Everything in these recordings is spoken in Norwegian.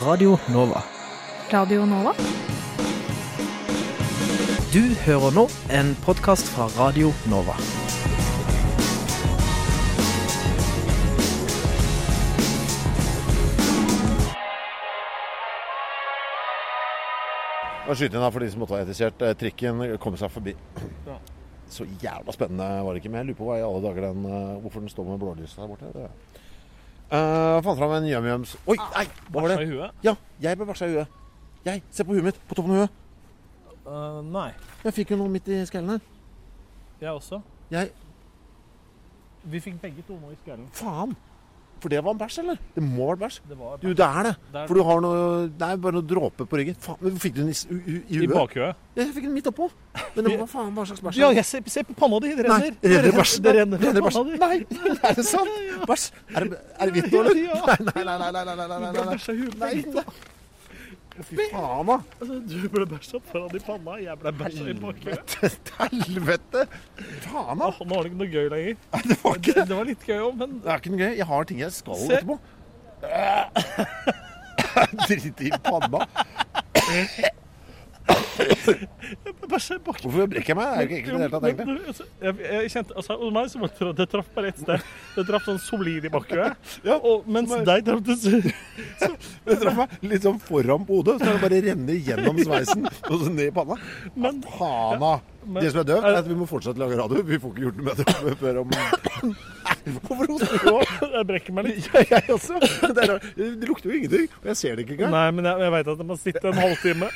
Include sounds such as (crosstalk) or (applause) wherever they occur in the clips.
Radio Nova. Radio Nova? Du hører nå en podkast fra Radio Nova. Og skyte inn da for de som måtte være interessert. eh, Trikken kommer seg forbi. Så jævla spennende var det ikke. Men jeg lurer på hva i alle dager den, eh, hvorfor den står med blålys der borte. Det. Uh, fant fram en yum-yums Oi, nei! Hva var det? i huet? Ja, jeg ble bæsja i huet. Jeg, Se på huet mitt. På toppen av huet. Uh, nei. Jeg fikk jo noe midt i skallen her. Jeg også. Jeg Vi fikk begge to noe i skallen. Faen! For det var en bæsj, eller? Det må ha vært bæsj. Det var Du, det er det. Det er For du har noe Det er bare noe dråper på ryggen. Faen, men Fikk du den i, i I huet? bakhuet. Ja, jeg fikk den midt oppå. Men det (laughs) var faen hva slags bæsj? Ja, jeg ser, ser på panna di. Det Nei, renner. renner bæsj. Det renner Renner bæsj. Nei, er det sant? Bæsj? Er det, er det hvitt nå, eller? Ja. Nei, nei, nei, nei, nei, nei, nei, nei, nei. nei. i. Nei, Fy faen, da. Altså, du ble bæsja foran i panna. Jeg ble bæsja i bakhuet. Helvete. Faen, da. Åh, nå har det ikke noe gøy lenger. Nei, Det var ikke Det, det var litt gøy òg, men Det er ikke noe gøy. Jeg har ting jeg skal Se. etterpå. (laughs) Dritt i panna. (coughs) (coughs) (coughs) jeg se bak. Hvorfor brekker jeg meg? Det er jo ikke ekkelt i det hele tatt, egentlig. Altså, Jeg, jeg kjente, altså, hos meg så var det, traff bare ett sted. Det traff sånn solid i bakhuet. (laughs) Ja. Og mens deg traff det (laughs) så- Det traff meg litt sånn foran på hodet, så det bare renner gjennom sveisen og så ned i panna. Men Faen, men- Det som er døvt, er at vi må fortsette å lage radio. Vi får ikke gjort noe med det før om Hvorfor hoster du nå? (laughs) jeg brekker meg litt. Ja, jeg også. Det, er, rart. det lukter jo ingenting, og jeg ser det ikke engang. Nei, men jeg, jeg veit at jeg må sitte en halvtime.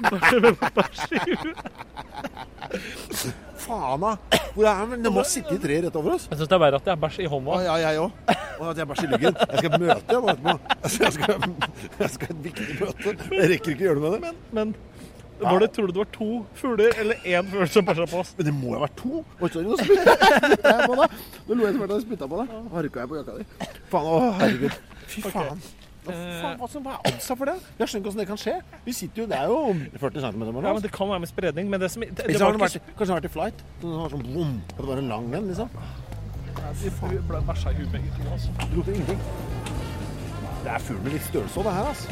Bæsj. Faen, da. Hvor er den? Det må sitte i tre rett over oss. Jeg syns det er verre at jeg er bæsj i hånda. ja, jeg òg. Og at jeg bæsjer i lyggen. Jeg skal møte nå etterpå. Altså, Jeg skal, jeg skal et viktig møte. Jeg rekker ikke å gjøre noe med det. Men var det, tror du det var to fugler eller én fugl som bæsja på oss? Men det må jo ha vært to. Spytta jeg på deg. Nå lo jeg som jeg spytta på deg. Harka jeg på jakka di. Faen, å herregud. Fy faen. Hva faen, hva som er oddsa for det? Jeg skjønner ikke hvordan det kan skje. Vi sitter jo, Det er jo 40 cm mellom Ja, men. Det kan være med spredning, men det som det, det har var ikke vært, kanskje den har vært i flight. Så den har sånn boom. At det var en lang en, liksom. Vi ble bæsja i huet begge to. Altså. Det lukter ingenting. Det er fugl med litt størrelse òg, det her, altså.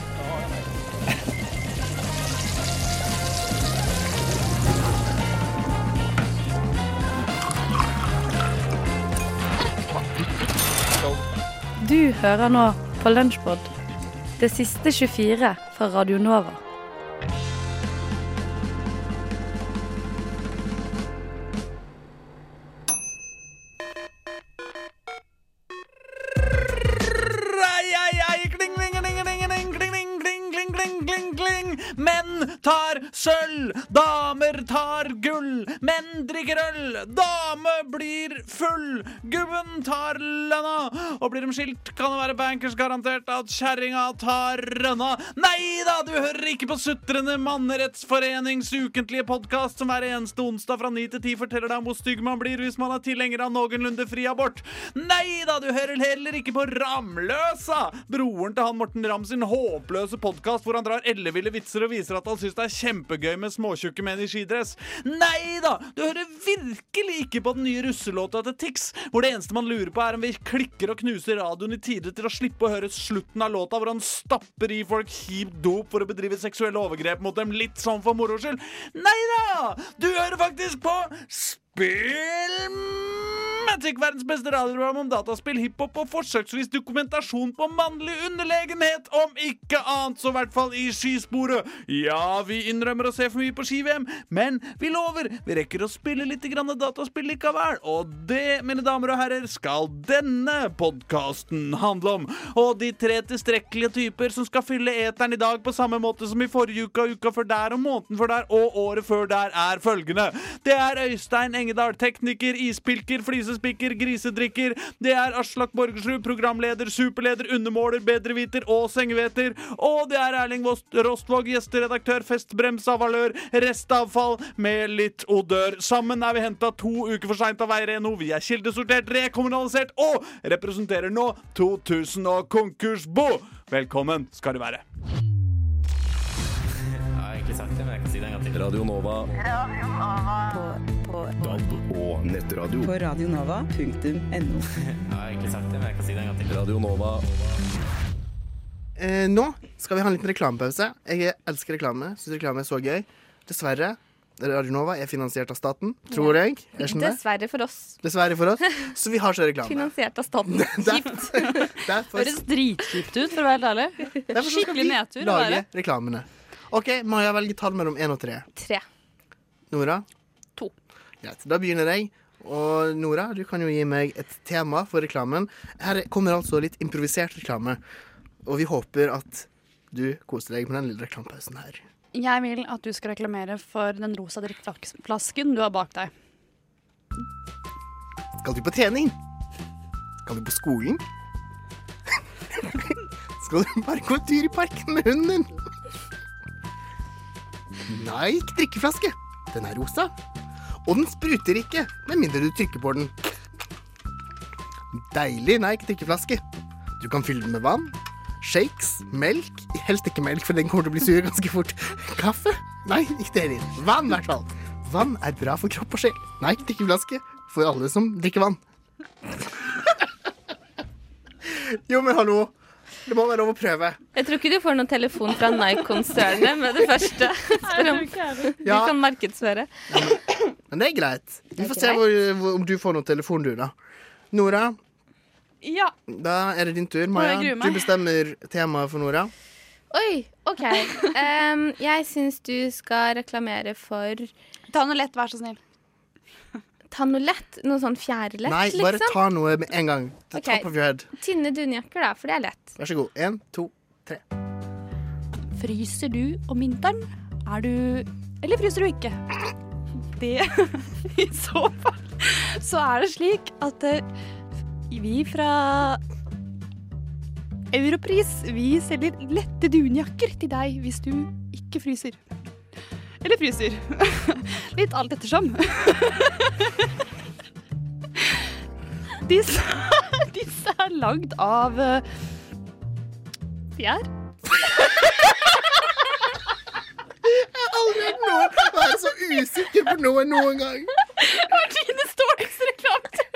Du hører nå på Lunsjpod. Det siste 24 fra Radio Nova. Sølv, damer tar gull. Menn drikker øl, dame blir full. Gubben tar lønna, og blir de skilt, kan det være bankers garantert at kjerringa tar rønna. Nei da, du hører ikke på Sutrende mannerettsforenings ukentlige podkast som hver eneste onsdag fra 9 til 10 forteller deg om hvor stygg man blir hvis man er tilhenger av noenlunde fri abort. Nei da, du hører heller ikke på Ramløsa, broren til han Morten Ramm sin håpløse podkast hvor han drar elleville vitser og viser at han syns det er kjempegøy med småtjukke menn i skidress. Nei da, du hører virkelig ikke på den nye russelåta til Tix, hvor det eneste man lurer på er om vi klikker og knuser radioen i tide til å slippe å høre slutten av låta hvor han stapper i folk kjip dop for å bedrive seksuelle overgrep mot dem litt sånn for moro skyld. Nei da! Du hører faktisk på Spillmatic, verdens beste radioprogram om dataspill, hiphop og forsøksvis dokumentasjon på mannlig underlegenhet, om ikke annet, så i hvert fall i skisporet. Ja, vi innrømmer å se for mye på ski-VM, men vi lover, vi rekker å spille litt grann dataspill likevel, og det, mine damer og herrer, skal denne podkasten handle om. Og de tre tilstrekkelige typer som skal fylle eteren i dag på samme måte som i forrige uke og uka før der og måneden før der og året før der, er følgende. Det er Øystein Engedal, tekniker, ispilker, flisespikker, grisedrikker. Det er Aslak Borgersrud, programleder, superleder, undermåler, bedreviter og sengeveter. Og det er Erling Rostvåg, gjesteredaktør, festbrems av valør, restavfall med litt odør. Sammen er vi henta to uker for seint av Veireno. Vi er kildesortert, rekommunalisert og representerer nå 2000 og konkursbo. Velkommen skal du være. Jeg har egentlig sagt det, men jeg kan si det en gang til. Radio Nova. DAB og nettradio. på radionova.no. (laughs) Jeg har egentlig sagt det, men jeg kan si det en gang til. Radio Nova. eh, nå skal vi ha en liten reklamepause. Jeg elsker reklame. Syns reklame er så gøy. Dessverre. Radio Nova er finansiert av staten, tror jeg. jeg? Dessverre for oss. Dessverre for oss. Så vi har ikke reklame. Finansiert av staten. (laughs) Derfor, (laughs) Høres dritkjipt ut, for å være helt ærlig. derfor så skal skikkelig vi nedtur lage reklamene. OK, Maja velger tall mellom én og tre. Tre. Nora? Greit. Da begynner jeg. Og Nora, du kan jo gi meg et tema for reklamen. Her kommer altså litt improvisert reklame. Og vi håper at du koser deg med den lille reklamepausen her. Jeg vil at du skal reklamere for den rosa drikkeflasken du har bak deg. Skal du på trening? Skal du på skolen? (laughs) Skal du bare gå tur i parken med hunden din? ikke drikkeflaske. Den er rosa. Og den spruter ikke, med mindre du trykker på den. Deilig Nike drikkeflaske. Du kan fylle den med vann, shakes, melk Helst ikke melk, for den kommer til å bli sur ganske fort. Kaffe? Nei, ikke det heller. Vann, i hvert fall. Vann er bra for kropp og sjel. Nike drikkeflaske for alle som drikker vann. (laughs) Jo, men hallo. Det må være lov å prøve. Jeg tror ikke du får noen telefon fra Nike-konsernet med det første. Spør om du kan markedsføre. men det er greit. Vi får se hvor, hvor, om du får noen telefon, du, da. Nora, Ja. da er det din tur. Maja, du bestemmer temaet for Nora. Oi, OK. Um, jeg syns du skal reklamere for Ta noe lett, vær så snill. Ta noe lett. Noe sånn fjærlett, Nei, bare liksom. ta noe med en gang. Okay. Ok. top of your head. Tynne dunjakker, da, for det er lett. Vær så god. Én, to, tre. Fryser du om vinteren? Er du Eller fryser du ikke? Det (laughs) I så fall så er det slik at eh, vi fra Europris vi selger lette dunjakker til deg hvis du ikke fryser. Eller fryser. (laughs) Litt alt ettersom. (laughs) Disse, disse er lagd av eh, fjær. Aldri hørt noen være så usikker på noe noen gang. Martines dårligste reklametur.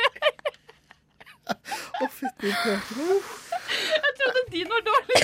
Å, fytti pøken. Jeg trodde din var dårlig.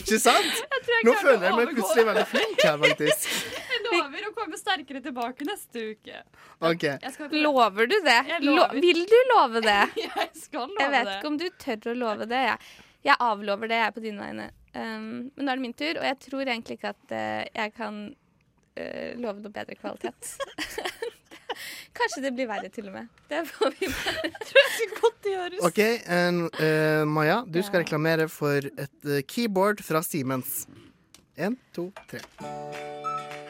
Ikke sant? jeg Nå føler jeg meg plutselig veldig flink her, faktisk. Jeg lover å komme sterkere tilbake neste uke. OK. Skal Lover du det? Lover. vil du love det? (laughs) Jeg skal love det. Jeg vet det. ikke om du tør å love det. Jeg, jeg avlover det, jeg på dine vegne. Um, men nå er det min tur, og jeg tror egentlig ikke at uh, jeg kan uh, love noe bedre kvalitet. (laughs) Kanskje det blir verre, til og med. Det får vi bare (laughs) tror jeg skal godt gjøres. OK, en, uh, Maja, du skal reklamere for et eh, keyboard fra Siemens. Én, to, tre.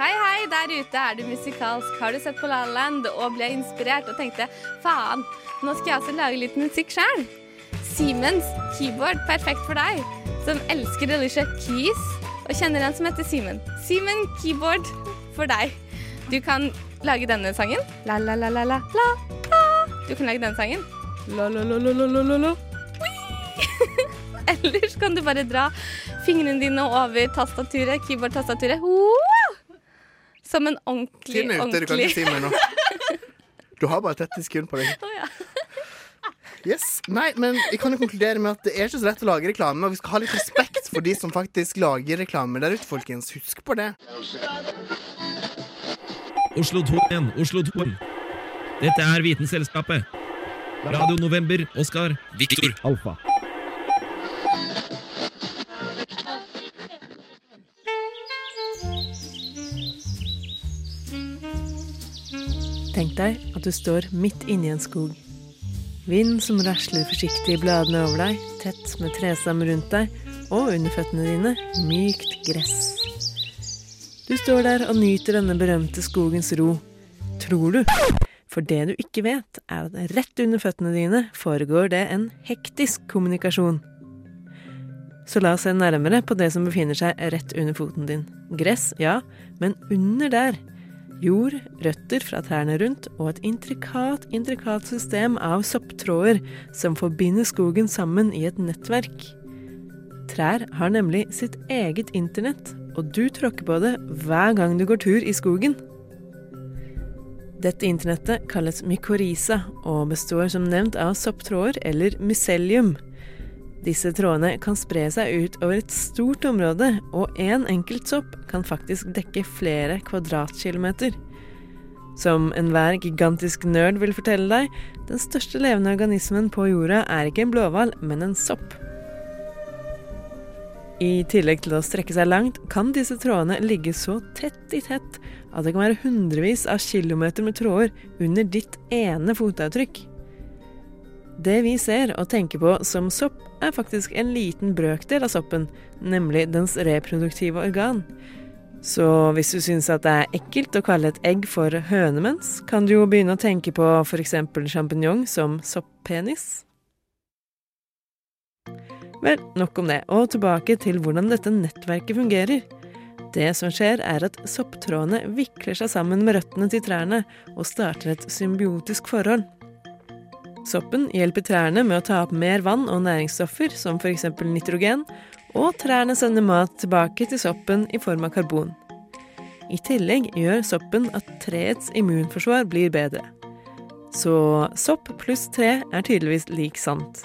Hei, hei, der ute er du musikalsk. Har du sett på La La Land og ble inspirert og tenkte faen, nå skal jeg også lage litt musikk sjøl? Siemens keyboard, perfekt for deg som elsker Alicia Keys og kjenner en som heter Simen. Simen keyboard for deg. Du kan lage denne sangen. La, la, la, la, la, la. Du kan lage denne sangen. La, la, la, la, la, la, la. (laughs) Ellers kan du bare dra fingrene dine over tastaturet, keyboard-tastaturet. Som en ordentlig, Tynne ut det du kan ordentlig si mer nå. (laughs) Du har bare 30 sekunder på deg. Oh, ja. Yes. Nei, men jeg kan jo konkludere med at det er ikke så lett å lage reklame, og vi skal ha litt respekt for de som faktisk lager reklame der ute, folkens. Husk på det. Oslo 2 igjen, Oslo 2. Dette er Vitenselskapet. Radio November, Oskar, Viktor, Alfa. Tenk deg at du står midt inni en skog. Vind som rasler forsiktig i bladene over deg, tett med tresam rundt deg, og under føttene dine mykt gress. Du står der og nyter denne berømte skogens ro. Tror du? For det du ikke vet, er at rett under føttene dine foregår det en hektisk kommunikasjon. Så la oss se nærmere på det som befinner seg rett under foten din. Gress, ja, men under der jord, røtter fra trærne rundt og et intrikat, intrikat system av sopptråder som forbinder skogen sammen i et nettverk. Trær har nemlig sitt eget internett, og du tråkker på det hver gang du går tur i skogen. Dette internettet kalles mykorrhiza og består som nevnt av sopptråder eller mycelium. Disse trådene kan spre seg ut over et stort område, og én en enkelt sopp kan faktisk dekke flere kvadratkilometer. Som enhver gigantisk nerd vil fortelle deg, den største levende organismen på jorda er ikke en blåhval, men en sopp. I tillegg til å strekke seg langt, kan disse trådene ligge så tett i tett at det kan være hundrevis av kilometer med tråder under ditt ene fotavtrykk. Det vi ser og tenker på som sopp, er faktisk en liten brøkdel av soppen, nemlig dens reproduktive organ. Så hvis du syns at det er ekkelt å kalle et egg for hønemens, kan du jo begynne å tenke på f.eks. sjampinjong som sopppenis. Vel, nok om det, og tilbake til hvordan dette nettverket fungerer. Det som skjer, er at sopptrådene vikler seg sammen med røttene til trærne og starter et symbiotisk forhold. Soppen hjelper trærne med å ta opp mer vann og næringsstoffer, som f.eks. nitrogen, og trærne sender mat tilbake til soppen i form av karbon. I tillegg gjør soppen at treets immunforsvar blir bedre. Så sopp pluss tre er tydeligvis lik sant.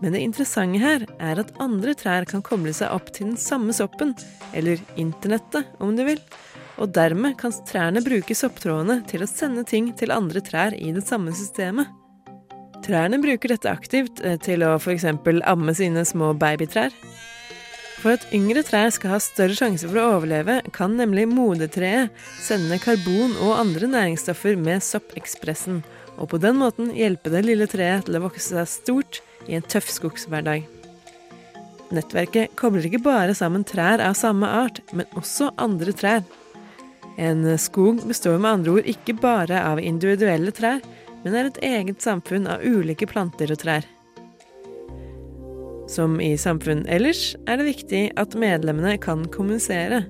Men det interessante her er at andre trær kan koble seg opp til den samme soppen, eller internettet om du vil, og dermed kan trærne bruke sopptrådene til å sende ting til andre trær i det samme systemet. Trærne bruker dette aktivt eh, til å f.eks. amme sine små babytrær. For at yngre trær skal ha større sjanse for å overleve, kan nemlig modetreet sende karbon og andre næringsstoffer med soppekspressen, og på den måten hjelpe det lille treet til å vokse seg stort i en tøff skogshverdag. Nettverket kobler ikke bare sammen trær av samme art, men også andre trær. En skog består med andre ord ikke bare av individuelle trær, men er et eget samfunn av ulike planter og trær. Som i samfunn ellers er det viktig at medlemmene kan kommunisere.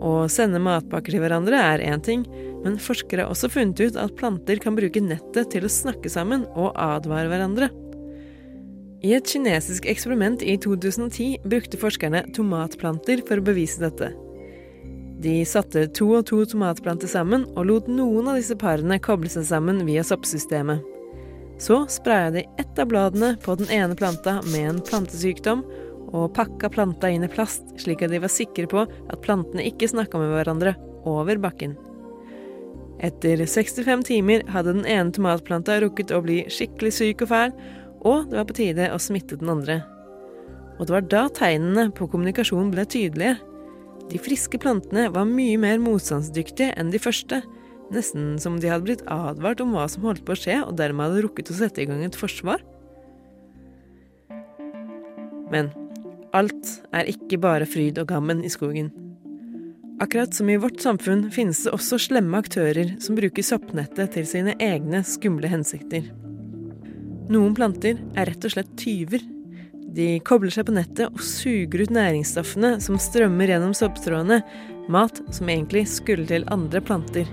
Å sende matpakker til hverandre er én ting, men forskere har også funnet ut at planter kan bruke nettet til å snakke sammen og advare hverandre. I et kinesisk eksperiment i 2010 brukte forskerne tomatplanter for å bevise dette. De satte to og to tomatplanter sammen og lot noen av disse parene koble seg sammen via soppsystemet. Så spraya de ett av bladene på den ene planta med en plantesykdom, og pakka planta inn i plast, slik at de var sikre på at plantene ikke snakka med hverandre over bakken. Etter 65 timer hadde den ene tomatplanta rukket å bli skikkelig syk og fæl, og det var på tide å smitte den andre. Og det var da tegnene på kommunikasjon ble tydelige. De friske plantene var mye mer motstandsdyktige enn de første, nesten som de hadde blitt advart om hva som holdt på å skje, og dermed hadde rukket å sette i gang et forsvar. Men alt er ikke bare fryd og gammen i skogen. Akkurat som i vårt samfunn finnes det også slemme aktører som bruker soppnettet til sine egne skumle hensikter. Noen planter er rett og slett tyver de kobler seg på nettet og suger ut næringsstoffene som strømmer gjennom sopptrådene, mat som egentlig skulle til andre planter.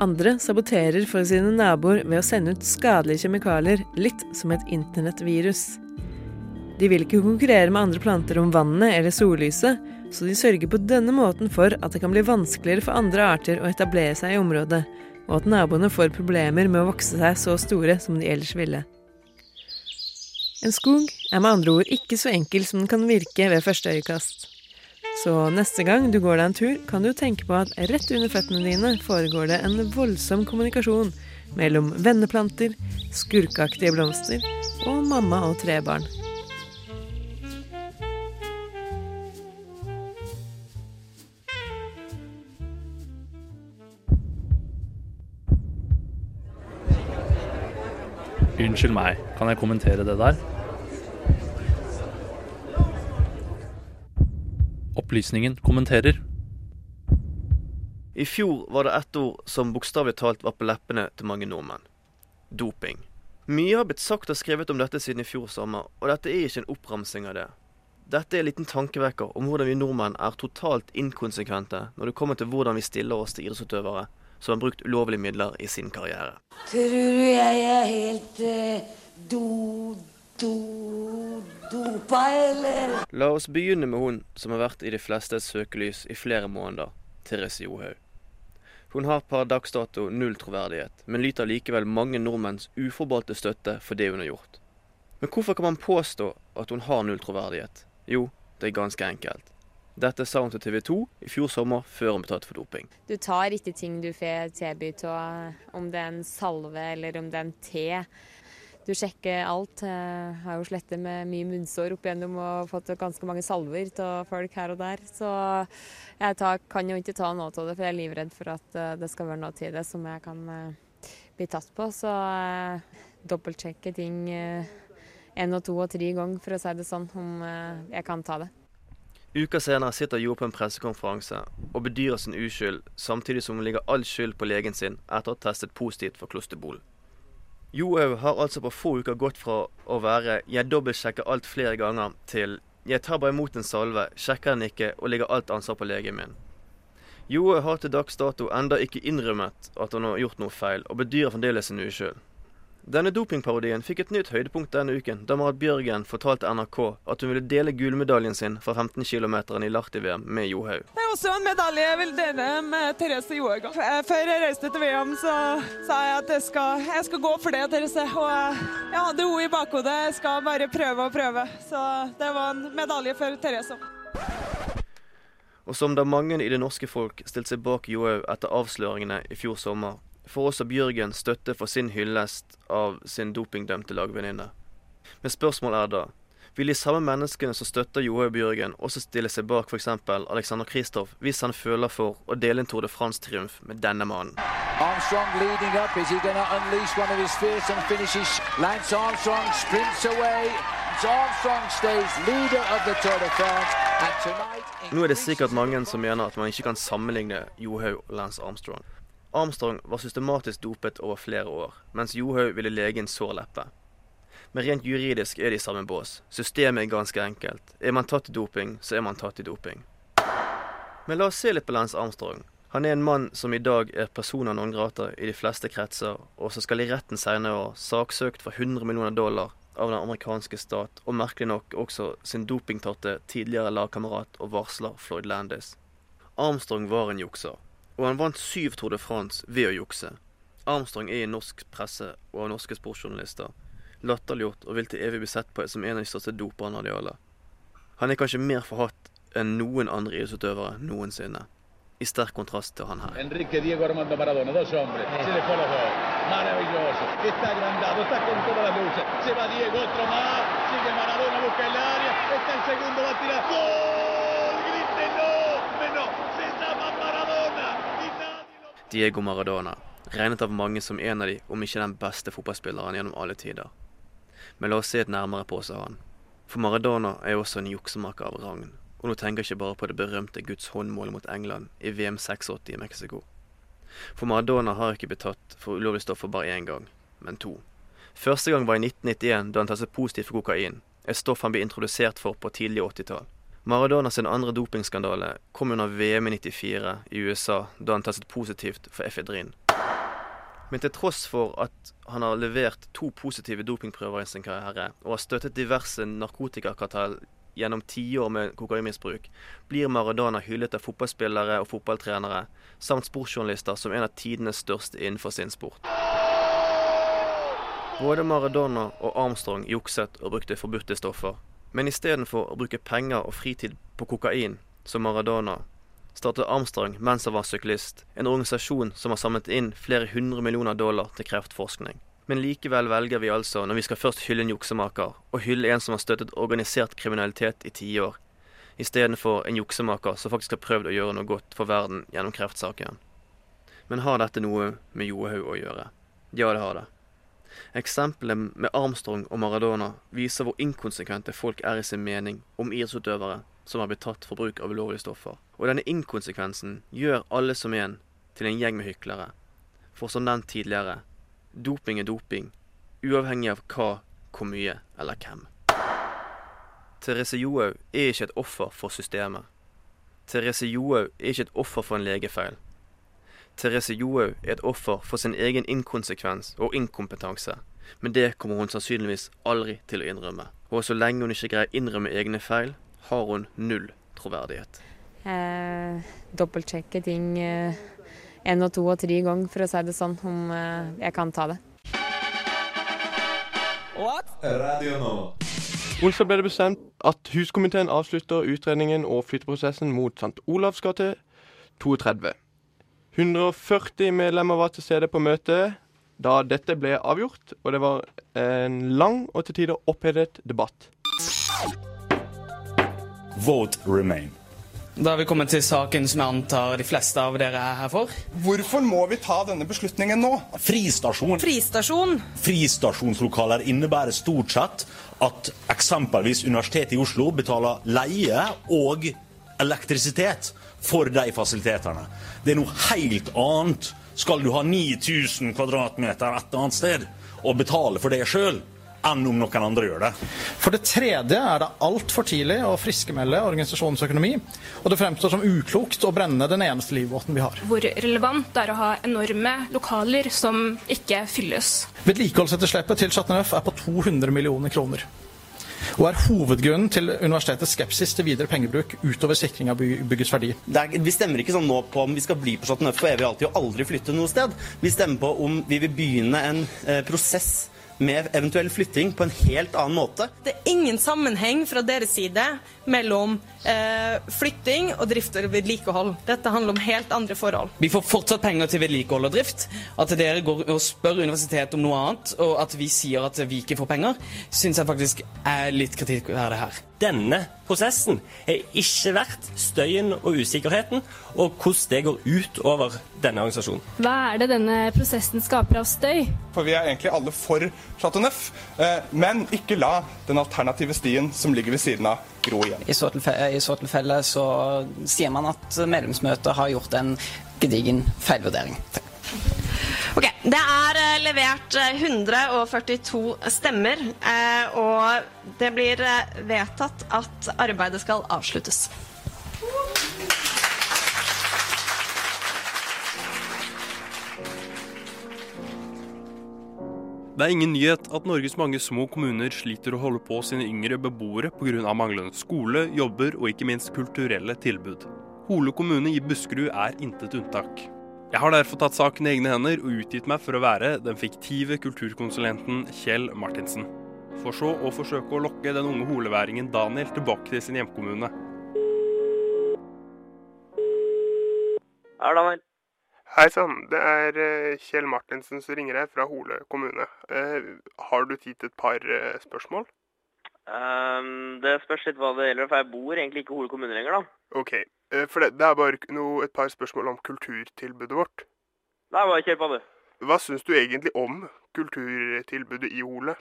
Andre saboterer for sine naboer ved å sende ut skadelige kjemikalier, litt som et internettvirus. De vil ikke konkurrere med andre planter om vannet eller sollyset, så de sørger på denne måten for at det kan bli vanskeligere for andre arter å etablere seg i området, og at naboene får problemer med å vokse seg så store som de ellers ville. En skog er med andre ord ikke så enkel som den kan virke ved første øyekast. Så neste gang du går deg en tur, kan du tenke på at rett under føttene dine foregår det en voldsom kommunikasjon mellom venneplanter, skurkeaktige blomster og mamma og tre barn. Unnskyld meg, kan jeg kommentere det der? Opplysningen kommenterer. I fjor var det ett ord som bokstavelig talt var på leppene til mange nordmenn. Doping. Mye har blitt sagt og skrevet om dette siden i fjor sommer, og dette er ikke en oppramsing av det. Dette er en liten tankevekker om hvordan vi nordmenn er totalt inkonsekvente når det kommer til hvordan vi stiller oss til idrettsutøvere som har brukt ulovlige midler i sin karriere. Tror du jeg er helt eh, do, do, dopa, eller? La oss begynne med hun som har vært i de flestes søkelys i flere måneder, Therese Johaug. Hun har per dags dato null troverdighet, men lyter likevel mange nordmenns uforbeholdte støtte for det hun har gjort. Men hvorfor kan man påstå at hun har null troverdighet? Jo, det er ganske enkelt. Dette sa hun til TV 2 i fjor sommer, før hun ble tatt for doping. Du tar ikke ting du får tilbudt om det er en salve eller om det er en te. Du sjekker alt. Jeg har jo slettet med mye munnsår opp igjennom og fått ganske mange salver av folk her og der. Så jeg tar, kan jo ikke ta noe av det, for jeg er livredd for at eh, det skal være noe til det som jeg kan eh, bli tatt på. Så jeg dobbeltsjekker ting én og to og tre ganger, for å si det sånn, om jeg kan ta det. Uker senere sitter Jo på en pressekonferanse og bedyrer sin uskyld, samtidig som hun legger all skyld på legen sin etter å ha testet positivt for klosterbol. Johaug har altså på få uker gått fra å være 'jeg dobbeltsjekker alt flere ganger' til 'jeg tar bare imot en salve, sjekker den ikke og legger alt ansvar på legen min'. Johaug har til dags dato enda ikke innrømmet at hun har gjort noe feil, og bedyrer fremdeles sin uskyld. Denne dopingparodien fikk et nytt høydepunkt denne uken, da Marit Bjørgen fortalte NRK at hun ville dele gullmedaljen sin fra 15 km i Lahti-VM med Johaug. Det er også en medalje jeg vil dele med Therese Johaug. Før jeg reiste til VM, så sa jeg at jeg skal, jeg skal gå for det, Therese. Og jeg hadde henne i bakhodet. Jeg skal bare prøve og prøve. Så det var en medalje for Therese. Og som da mange i det norske folk stilte seg bak Johaug etter avsløringene i fjor sommer, får også Bjørgen støtte for sin hyllest av sin dopingdømte lagvenninne. Men spørsmålet er da vil de samme menneskene som støtter Johaug Bjørgen, også stille seg bak f.eks. Alexander Kristoff hvis han føler for å dele en Tour de France-triumf med denne mannen? Armstrong leading up. Is he going to unleash one of his fearsome finishes? Lance Armstrong sprints away. Armstrong stays leader of the Tour de France. And tonight... Nå er det sikkert mange som mener at man ikke kan sammenligne Johaug og Lance Armstrong. Armstrong var systematisk dopet over flere år, mens Johaug ville lege en sår leppe. Men rent juridisk er de i samme bås. Systemet er ganske enkelt. Er man tatt i doping, så er man tatt i doping. Men la oss se litt på Lance Armstrong. Han er en mann som i dag er persona non grata i de fleste kretser, og som skal i retten senere år saksøkt for 100 millioner dollar av den amerikanske stat, og merkelig nok også sin dopingtatte tidligere lagkamerat og varsler Floyd Landis. Armstrong var en jukser, og han vant syv Tour de France ved å jukse. Armstrong er i norsk presse og av norske sportsjournalister latterliggjort og vil til evig bli sett på som en av de største doperne av de alle. Han er kanskje mer forhatt enn noen andre idrettsutøvere noensinne. I sterk kontrast til han her. Enrique Diego Armando Maradona, dos hombres, se le fue los dos. Maravilloso, está agrandado, está con todas las luces. Se va Diego, otro más, sigue Maradona, busca el área, está el segundo, va a tirar. ¡Gol! ¡Grítenlo! Men no, se llama Maradona. Diego Maradona, regnet av mange som en av de, om ikke den beste fotballspilleren gjennom alle tider. Men la oss se et nærmere på seg han. For Maradona er også en juksemaker av ragn, Og nå tenker jeg ikke bare på det berømte Guds håndmål mot England i VM 86 i Mexico. For Maradona har ikke blitt tatt for ulovlige stoffer bare én gang, men to. Første gang var i 1991, da han testet positivt for kokain, et stoff han ble introdusert for på tidlig 80-tall. Maradona sin andre dopingskandale kom under VM i 94 i USA, da han testet positivt for efedrin. Men til tross for at han har levert to positive dopingprøver i sin karriere, og har støttet diverse narkotikakartell gjennom tiår med kokainmisbruk, blir Maradona hyllet av fotballspillere og fotballtrenere, samt sportsjournalister som en av tidenes største innenfor sin sport. Både Maradona og Armstrong jukset og brukte forbudte stoffer. Men istedenfor å bruke penger og fritid på kokain, som Maradona, startet Armstrong mens han var syklist, en organisasjon som har samlet inn flere hundre millioner dollar til kreftforskning. Men likevel velger vi altså, når vi skal først hylle en juksemaker, å hylle en som har støttet organisert kriminalitet i tiår, istedenfor en juksemaker som faktisk har prøvd å gjøre noe godt for verden gjennom kreftsaken. Men har dette noe med Johaug å gjøre? Ja, det har det. Eksempelet med Armstrong og Maradona viser hvor inkonsekvente folk er i sin mening om idrettsutøvere som har blitt tatt for bruk av ulovlige stoffer. Og denne inkonsekvensen gjør alle som en til en gjeng med hyklere. For som nevnt tidligere, doping er doping, uavhengig av hva, hvor mye eller hvem. Therese Johaug er ikke et offer for systemet. Therese Johaug er ikke et offer for en legefeil. Therese Johaug er et offer for sin egen inkonsekvens og inkompetanse, men det kommer hun sannsynligvis aldri til å innrømme. Og så lenge hun ikke greier å innrømme egne feil, har hun null troverdighet. Eh, dobbeltsjekke ting én eh, og to og tre ganger, for å si det sånn, om eh, jeg kan ta det. What? Radio nå. Onsdag ble det bestemt at huskomiteen avslutter utredningen og flytteprosessen mot St. Olavs gate 32. 140 medlemmer var til stede på møtet da dette ble avgjort, og det var en lang og til tider opphetet debatt. Vote remain. Da har vi kommet til saken som jeg antar de fleste av dere er her for. Hvorfor må vi ta denne beslutningen nå? Fristasjon. Fristasjon. Fristasjonslokaler innebærer stort sett at eksempelvis Universitetet i Oslo betaler leie og elektrisitet for de fasilitetene. Det er noe helt annet. Skal du ha 9000 kvadratmeter et annet sted og betale for det sjøl, enn om noen andre gjør det? For det tredje er det altfor tidlig å friskmelde organisasjonens økonomi, og det fremstår som uklokt å brenne den eneste livbåten vi har. Hvor relevant det er å ha enorme lokaler som ikke fylles. Vedlikeholdsetterslepet til Chateauneuf er på 200 millioner kroner. Og er hovedgrunnen til universitetets skepsis til videre pengebruk utover sikring av by- byggets verdi. Er, vi stemmer ikke sånn nå på om vi skal bli på Chateau Neuf for evig og alltid og aldri flytte noe sted. Vi stemmer på om vi vil begynne en eh, prosess med eventuell flytting på en helt annen måte. Det er ingen sammenheng fra deres side mellom eh, flytting og drift og vedlikehold. Dette handler om helt andre forhold. Vi får fortsatt penger til vedlikehold og drift. At dere går og spør universitetet om noe annet, og at vi sier at vi ikke får penger, syns jeg faktisk er litt kritikkverdig her. Denne prosessen er ikke verdt støyen og usikkerheten, og hvordan det går ut over denne organisasjonen. Hva er det denne prosessen skaper av støy? For vi er egentlig alle for Chateau Neuf, eh, men ikke la den alternative stien som ligger ved siden av, gro igjen. I så, tilfelle, I så tilfelle så sier man at medlemsmøtet har gjort en gedigen feilvurdering. Ok, Det er eh, levert eh, 142 stemmer, eh, og det blir eh, vedtatt at arbeidet skal avsluttes. Det er ingen nyhet at Norges mange små kommuner sliter å holde på sine yngre beboere pga. manglende skole, jobber og ikke minst kulturelle tilbud. Hole kommune i Buskerud er intet unntak. Jeg har derfor tatt saken i egne hender og utgitt meg for å være den fiktive kulturkonsulenten Kjell Martinsen. For så å forsøke å lokke den unge holeværingen Daniel tilbake til sin hjemkommune. Er det Daniel? Hei sann, det er eh, Kjell Martinsen som ringer deg fra Hole kommune. Eh, har du tid til et par eh, spørsmål? Um, det spørs litt hva det gjelder, for jeg bor egentlig ikke i Hole kommune lenger, da. OK. Eh, for det, det er bare noe, et par spørsmål om kulturtilbudet vårt. Nei, bare kjør på, du. Hva syns du egentlig om kulturtilbudet i Hole?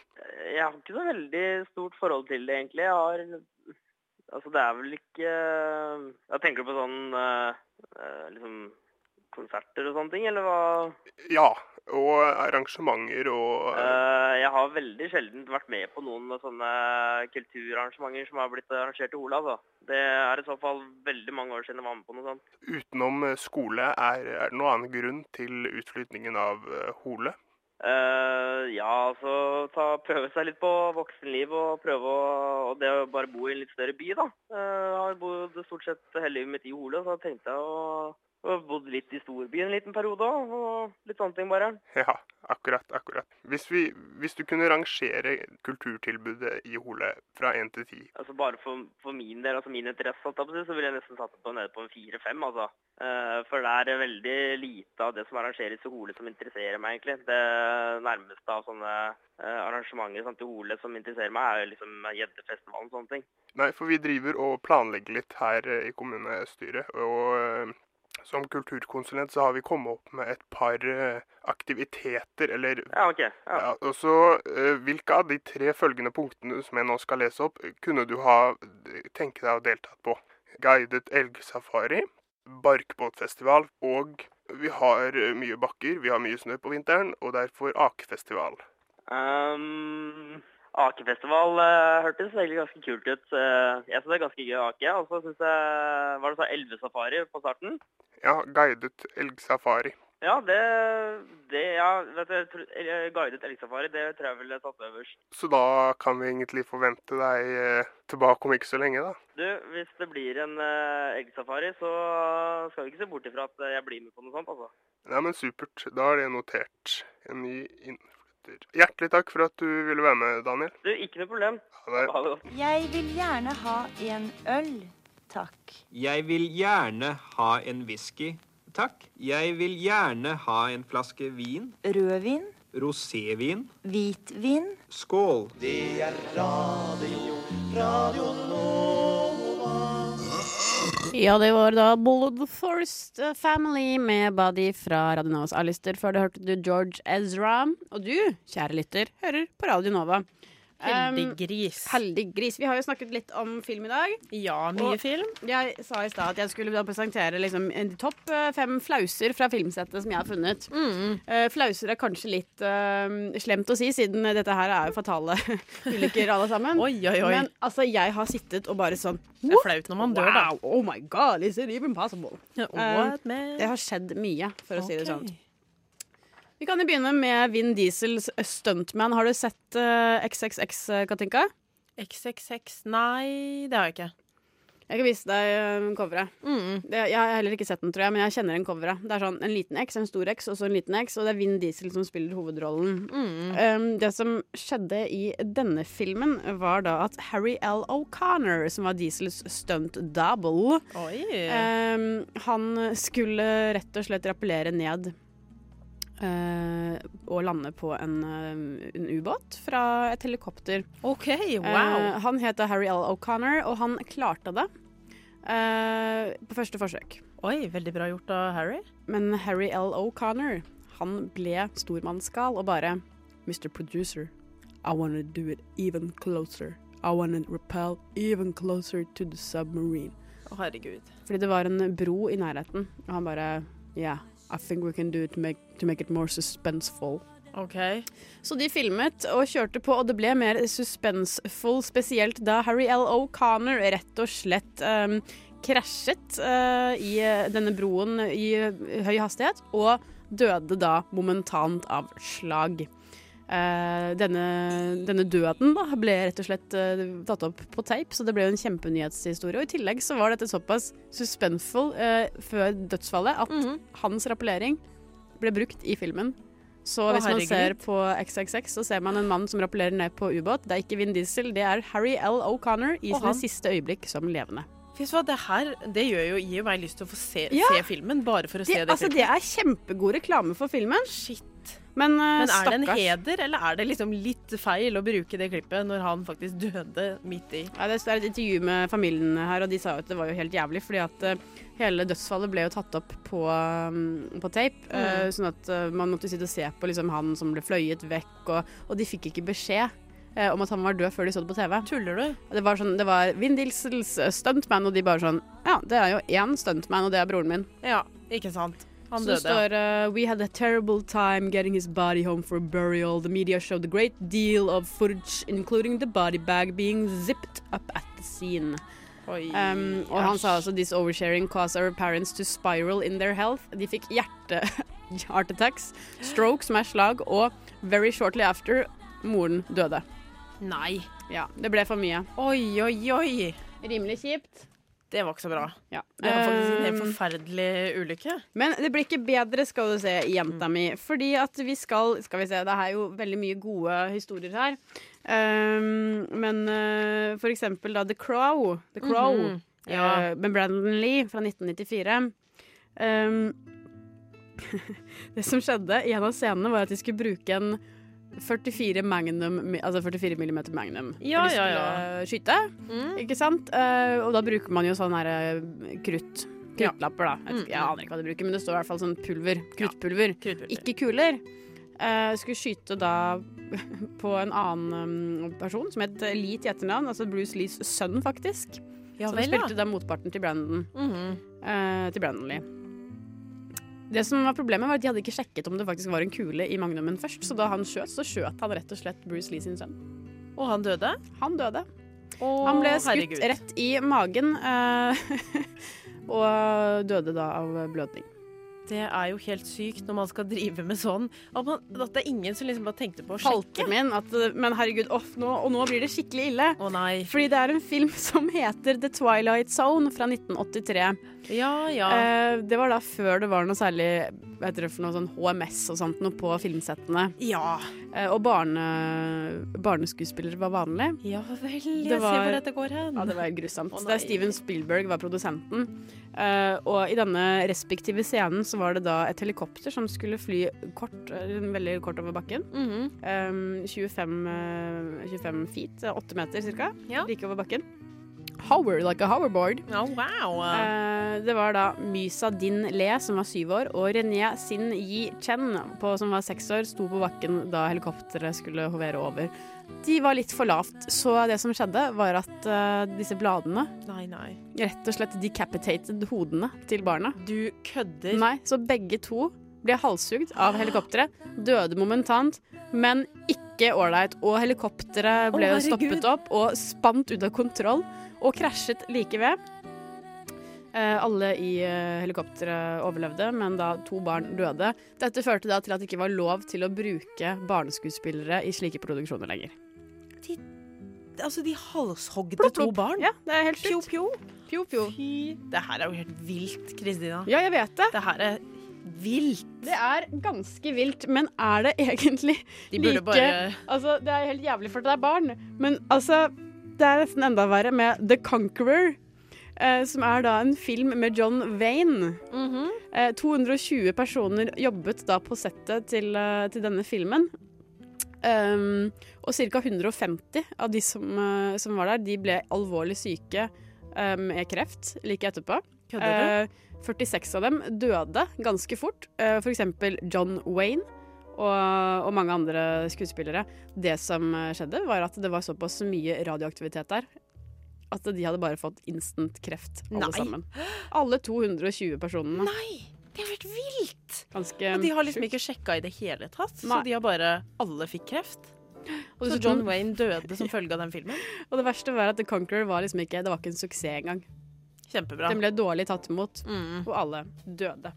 Jeg har ikke så veldig stort forhold til det, egentlig. Jeg har Altså, det er vel ikke Jeg tenker på sånn eh, eh, liksom konserter og sånne ting, eller hva? Ja, og arrangementer og uh, jeg har veldig sjelden vært med på noen sånne kulturarrangementer som har blitt arrangert i Hola. altså. Det er i så fall veldig mange år siden jeg var med på noe sånt. Utenom eh, skole, er, er det noen annen grunn til utflytningen av eh, Hole? Uh, ja, altså ta, prøve seg litt på voksenliv og prøve å og det å bare bo i en litt større by, da. Uh, Jeg har bodd stort sett hele livet mitt i Hole, så tenkte jeg å og bodd litt i storbyen en liten periode òg, og litt sånne ting bare. Ja, akkurat, akkurat. Hvis, vi, hvis du kunne rangere kulturtilbudet i Hole fra én til ti Altså Bare for, for min del, altså min interesse, så ville jeg nesten satt det på nede på en fire-fem. altså. Eh, for det er veldig lite av det som arrangeres i Hole som interesserer meg, egentlig. Det nærmeste av sånne eh, arrangementer sant, i Hole som interesserer meg, er liksom Gjeddefestivalen og sånne ting. Nei, for vi driver og planlegger litt her eh, i kommunestyret. Og som kulturkonsulent så har vi kommet opp med et par eh, aktiviteter, eller Ja, ok. Ja. Ja, og så eh, Hvilke av de tre følgende punktene som jeg nå skal lese opp, kunne du ha tenke deg å delta på? Guidet elgsafari, barkbåtfestival, og vi har eh, mye bakker, vi har mye snø på vinteren, og derfor akefestival. Um, Akefestival uh, hørtes egentlig ganske kult ut. Eh, jeg syns det er ganske gøy å ake. Og så syns jeg Var det så elvesafari på starten? Ja, guidet elgsafari. Ja, det, det ja, vet du, eller Guidet elgsafari, det tror jeg ville tatt øverst. Så da kan vi egentlig forvente deg eh, tilbake om ikke så lenge, da. Du, hvis det blir en elgsafari, så skal vi ikke se bort ifra at eh, jeg blir med på noe sånt, altså. Nei, men supert. Da er det notert. En ny innflytter. Alistair. Hjertelig takk for at du ville være med, Daniel. Du, ikke noe problem. Ha det. Jeg vil gjerne ha en øl, takk. Jeg vil gjerne ha en whisky, takk. Jeg vil gjerne ha en flaske vin. Rødvin, Rosévin. hvitvin. Skål. Det er radio, radio Nova. Ja, det var da Bloodthirst Family med Body fra Radio Novas A-lister. Før det hørte du George Ezra. Og du, kjære lytter, hører på Radio Nova. Heldig Um, gris. heldig gris. Vi har jo snakket litt om film i dag. Ja, mye Og film. Jeg sa i stad at jeg skulle presentere liksom en topp eh, fem flauser fra filmsettet som jeg har funnet. Mm. Uh, flauser er kanskje litt uh, slemt å si, siden dette her er jo fatale (laughs) ulykker alle sammen. Oi, oi, oi. Men altså, jeg har sittet og bare sånn Det er flaut når man dør, da. Oh my god, is it even possible? What, man? det har skjedd mye, for å si det sånn. Vi kan jo begynne med Vin Diesels stuntman. Har du sett uh, XXX, eh, Katinka? XXX Nei, det har jeg ikke. Jeg kan vise deg eh, coveret. Mm. Det, jeg har heller ikke sett den, tror jeg, men jeg kjenner en coveret. Det er sånn en liten X, en stor X og så en liten X, og det er Vin Diesel som spiller hovedrollen. Mm. Um, det som skjedde i denne filmen, var da at Harry L. O'Connor, som var Diesels stunt double, um, han skulle rett og slett rappellere ned eh, og lande på en, uh, en ubåt fra et helikopter. OK, wow. Uh, han heter Harry L. O'Connor, og han klarte det på første forsøk. Oi, veldig bra gjort av Harry. Men Harry L. O'Connor han ble stormannsgal og bare Mr. Producer, I wanna do it even closer. I wanna repel even closer to the submarine. Å, herregud. Fordi det var en bro i nærheten, og han bare Yeah, I think we can do it to make, to make it more suspenseful. OK. Så de filmet og kjørte på, og det ble mer suspenseful, spesielt da Harry L. O'Connor rett og slett um, krasjet uh, i uh, denne broen i uh, høy hastighet, og døde da momentant av slag. Uh, denne, denne døden da ble rett og slett uh, tatt opp på tape, så det ble jo en kjempenyhetshistorie. Og i tillegg så var dette såpass suspenseful uh, før dødsfallet at hans rappellering ble brukt i filmen. Så hvis man ser på XXX, så ser man en mann som rappellerer ned på ubåt. Det er ikke Vin Diesel, det er Harry L. O'Connor i sine siste øyeblikk som levende. Det her det jo, gir jo meg lyst til å få se, Ja. se filmen, bare for å Det, se det altså, det er kjempegod reklame for filmen. Shit. Men, uh, Men er det en heder, eller er det liksom litt feil å bruke det klippet når han faktisk døde midt i Ja, det er et intervju med familien her, og de sa jo at det var jo helt jævlig, fordi at uh, hele dødsfallet ble jo tatt opp på, um, på tape. Mm. Uh, sånn at eh, man måtte sitte og se på liksom, han som ble fløyet vekk, og, og de fikk ikke beskjed. eh, om at han var død før de så det på TV. Tuller du? Det var, sånn, det var Vin Diesels eh, stuntman, og de bare sånn Ja, det er jo én stuntman, og det er broren min. Ja, ikke sant. Han Så døde. står uh, We had a terrible time getting his body home for burial. The media showed a great deal of footage, including the body bag being zipped up at the scene. Oi, Um, og han sa altså this oversharing caused our parents to spiral in their health. De fikk hjerte (laughs) heart attacks, stroke, som er slag, og very shortly after moren døde. Nei. Ja, det ble for mye. Oi, oi, oi. Rimelig kjipt. Det var ikke så bra. Ja. Det var faktisk en helt Um, forferdelig ulykke. Men det blir ikke bedre, skal du se, jenta mi. Fordi at vi skal Skal vi se, det er jo veldig mye gode historier her. Um, men uh, for eksempel da The Crow. The Crow Mhm, ja. uh, med Brandon Lee fra 1994. Um, (laughs) det som skjedde i en av scenene, var at de skulle bruke en 44 magnum Altså 44 millimeter magnum. Ja, for de ja, skulle ja. skyte. Mm. Ikke sant? Eh, og da bruker man jo sånn her eh, krutt. Kruttlapper, da. Jeg, jeg Mm, aner ikke hva de bruker, men det står i hvert fall sånn pulver. Kruttpulver. Kruttpulver. Ikke kuler. Eh, skulle skyte da (laughs) på en annen um, person som het Lee til etternavn. Altså Bruce Lees sønn, faktisk. Ja som vel, ja. spilte da motparten til Brandon. Mhm. eh, til Brandon Lee. Det som var Problemet var at de hadde ikke sjekket om det faktisk var en kule i magnumen først. Så da han skjøt, så skjøt han rett og slett Bruce Lee sin sønn. Og han døde? Han døde. Å, han ble skutt herregud. rett i magen eh, (laughs) og døde da av blødning. Det er jo helt sykt når man skal drive med sånn. At, man, at det er ingen som liksom bare tenkte på å sjekke. min at Men herregud, off, nå, og nå blir det skikkelig ille. Å nei. Fordi det er en film (laughs) som heter The Twilight Zone fra 1983. Ja, ja. Eh, det var da før det var noe særlig det noe sånn HMS og sånt noe på filmsettene. Ja. Eh, og barne, barneskuespillere var vanlig. Ja vel, jeg var, ser hvor dette går hen. Ja, det var grusomt. Å, det er. Steven Spielberg var produsenten. Eh, og i denne respektive scenen så var det da et helikopter som skulle fly kort, eh, veldig kort over bakken. Mm -hmm. um, 25, eh, 25 feet, eh, 8 meter cirka, Ja. like over bakken. Hover, like a hoverboard. Oh, wow. Uh, det var da Mysa Din Le, som var syv år, og René Sin Yi Chen, på, som var seks år, sto på bakken da helikopteret skulle hovere over. De var litt for lavt, så det som skjedde, var at uh, disse bladene Nei, nei. rett og slett decapitated hodene til barna. Du kødder? Nei, så begge to ble halshugd av helikopteret, døde momentant, men ikke ålreit. Og helikopteret ble oh, stoppet opp og spant ut av kontroll, og krasjet like ved. Eh, alle i eh, helikopteret overlevde, men da to barn døde. Dette førte da til at det ikke var lov til å bruke barneskuespillere i slike produksjoner lenger. Altså, de halshogde Plopp, to barn? Ja, det er helt Pjo, sjukt. pjo. Pjo, pjo. Fy, det her er jo helt vilt, Kristina. Ja, jeg vet det. Det her er vilt. Det er ganske vilt, men er det egentlig De burde like bare- Altså, det er helt jævlig for at det er barn, men altså Det er nesten enda verre med The Conqueror, eh, som er da en film med John Wayne. Mhm. eh, 220 personer jobbet da på settet til, eh, til denne filmen. Um, og ca. 150 av de som, eh, som var der, de ble alvorlig syke med med kreft like etterpå. Kødder du? Eh, 46 av dem døde ganske fort. F.eks. For John Wayne og, og mange andre skuespillere. Det som eh, skjedde, var at det var såpass mye radioaktivitet der at de hadde bare fått instant kreft, alle Nei. sammen. Alle 220 personene. Nei! Det er vært helt vilt! Ganske Og de har liksom ikke sjekka i det hele tatt. Så de har bare Alle fikk kreft. Og så John Wayne døde som følge av den filmen. (laughs) Og det verste var at The Conqueror var liksom ikke Det var ikke en suksess engang. Kjempebra. Den ble dårlig tatt imot, Mm. og alle døde.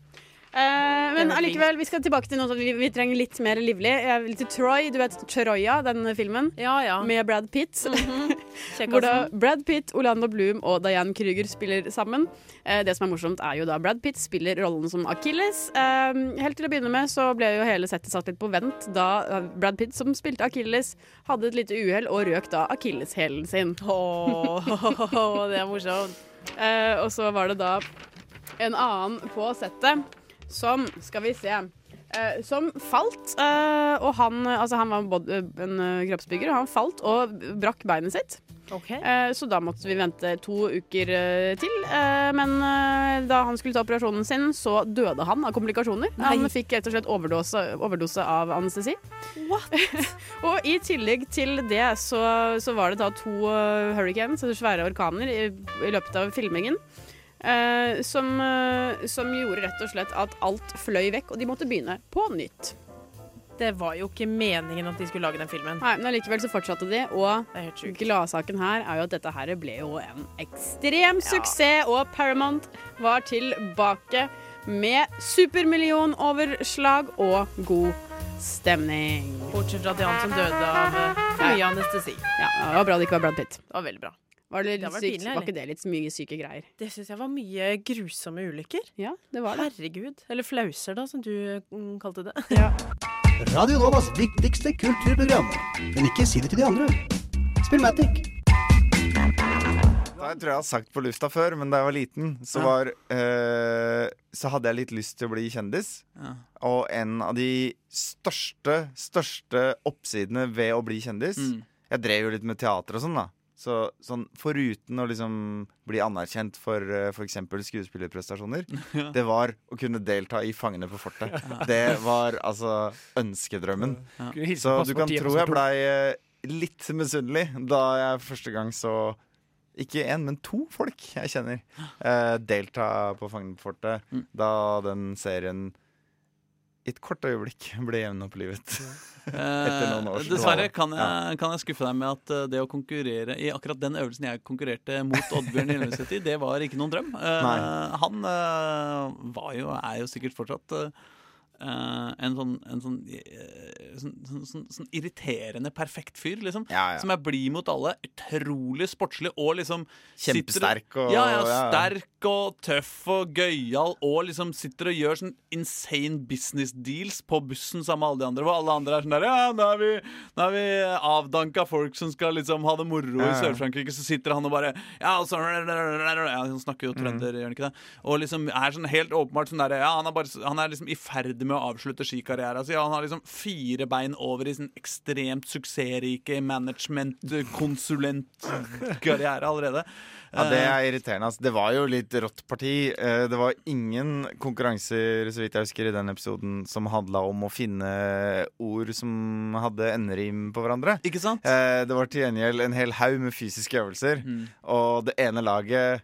Eh, men allikevel, vi skal tilbake til noe som vi, vi trenger litt mer livlig. Jeg vil til Troy, du vet Troya, den filmen, Ja, ja. med Brad Pitt. Mhm. (laughs) Hvor da Brad Pitt, Orlando Bloom og Diane Kruger spiller sammen. Eh, det som er morsomt, er jo da Brad Pitt spiller rollen som Achilles. Eh, helt til å begynne med så ble jo hele settet satt litt på vent da eh, Brad Pitt, som spilte Achilles, hadde et lite uhell og røk da akilleshælen sin. Åh, (laughs) det er morsomt. Eh, og så var det da en annen på settet som Skal vi se. Uh, som falt. Uh, og han, altså han var en kroppsbygger, og han falt og brakk beinet sitt. Eh, så da måtte vi vente to uker eh, til. Eh, men da han skulle ta operasjonen sin, så døde han av komplikasjoner. Nei. Han fikk rett og slett overdose, overdose av anestesi. What? (laughs) og i tillegg til det så, så var det da to hurricanes, altså svære orkaner, i, i løpet av filmingen. som, som gjorde rett og slett at alt fløy vekk, og de måtte begynne på nytt. Det var jo ikke meningen at de skulle lage den filmen. Nei, men allikevel så fortsatte de, og gladsaken her er jo at dette her ble jo en ekstrem suksess, og Paramount var tilbake med supermillionoverslag og god stemning. Bortsett fra til han som døde av eh, for mye anestesi. Ja, det var bra det ikke var Brad Pitt. Det var veldig bra. Var, det Det vært pinlig, var ikke det litt mye syke greier? Det syns jeg var mye grusomme ulykker. Ja, det var det. Herregud. Eller flauser, da, som du mm, kalte det. (laughs) Radio Novas viktigste kulturprogram. Men ikke si det til de andre. Spillmatic. Jeg tror jeg har sagt på lufta før, men da jeg var liten, så, Ja. var, eh, så hadde jeg litt lyst til å bli kjendis. Ja. Og en av de største, største oppsidene ved å bli kjendis Mm. Jeg drev jo litt med teater og sånn, da. Så sånn, foruten å liksom bli anerkjent for uh, f.eks. skuespillerprestasjoner, (laughs) Ja. det var å kunne delta i Fangene på fortet. Det var altså ønskedrømmen. Ja. Så du kan tro jeg blei uh, litt misunnelig da jeg første gang så ikke én, men to folk jeg kjenner uh, delta på Fangene på fortet Mm. da den serien i et kort øyeblikk ble jevnopplivet. Eh, (laughs) Etter noen år. dessverre kan jeg, kan jeg skuffe deg med at eh, det å konkurrere i akkurat den øvelsen jeg konkurrerte mot Oddbjørn Gjelmeseth i, (laughs) det var ikke noen drøm. Eh, Nei. han eh, var jo, er jo sikkert fortsatt eh, en sånn, en sånn, uh, sånn, sånn, irriterende perfekt fyr, liksom. Ja, ja. Som er blid mot alle. Utrolig sportslig og liksom Kjempesterk og- ja, ja, sterk og tøff og gøyal og liksom sitter og gjør sånn insane business deals på bussen sammen med alle de andre. Hvor alle andre er sånn der Ja, nå er vi, nå er vi avdanka folk som skal liksom ha det moro i. Sør-Frankrike. Så sitter han og bare Ja, altså ja, Han snakker jo Mm. gjør han ikke det? Og liksom er sånn helt åpenbart sånn derre Ja, han er, bare, han er liksom i ferd med å avslutte skikarrieren sin. Han har liksom fire bein over i sånn ekstremt suksessrike management-konsulentkarriere allerede. Ja, Det Eh, er irriterende. Altså. Det var jo litt rått parti. Eh, Det var ingen konkurranser så vidt jeg husker, i den episoden som handla om å finne ord som hadde enderim på hverandre. Ikke sant? Eh, Det var til gjengjeld en hel haug med fysiske øvelser. Mm. Og det ene laget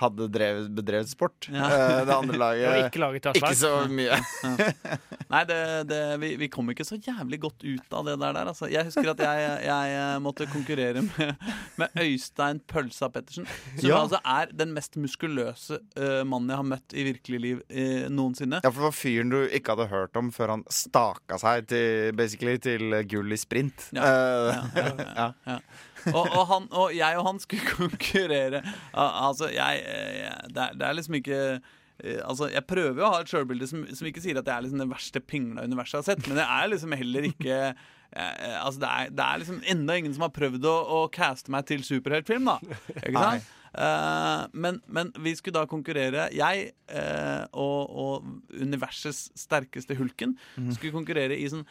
hadde drevet, bedrevet sport. Ja. Eh, Det andre (laughs) laget Og ikke laget avslag. Ikke så mye. Ja. (laughs) Nei, det, det, vi, vi kom ikke så jævlig godt ut av det der. der altså. Jeg husker at jeg, jeg måtte konkurrere med, med Øystein Pølsa Pettersen. Som Ja. altså er den mest muskuløse uh, mannen jeg har møtt i virkelig liv uh, noensinne. Ja, for det var fyren du ikke hadde hørt om før han staka seg til, til gull i sprint. Ja. Eh, ja, ja. (laughs) Og, og, han, og jeg og han skulle (laughs) konkurrere. Altså, jeg, jeg det, er, det er liksom ikke eh, Altså, Jeg prøver jo å ha et sjølbilde som, som ikke sier at jeg er liksom den verste pingla universet har sett, men jeg er liksom heller ikke eh, Altså, det er, det er liksom enda ingen som har prøvd å, å caste meg til superheltfilm, da. Ikke sant? Uh, men, men vi skulle da konkurrere Jeg uh, og, og universets sterkeste hulken mm. skulle konkurrere i sånn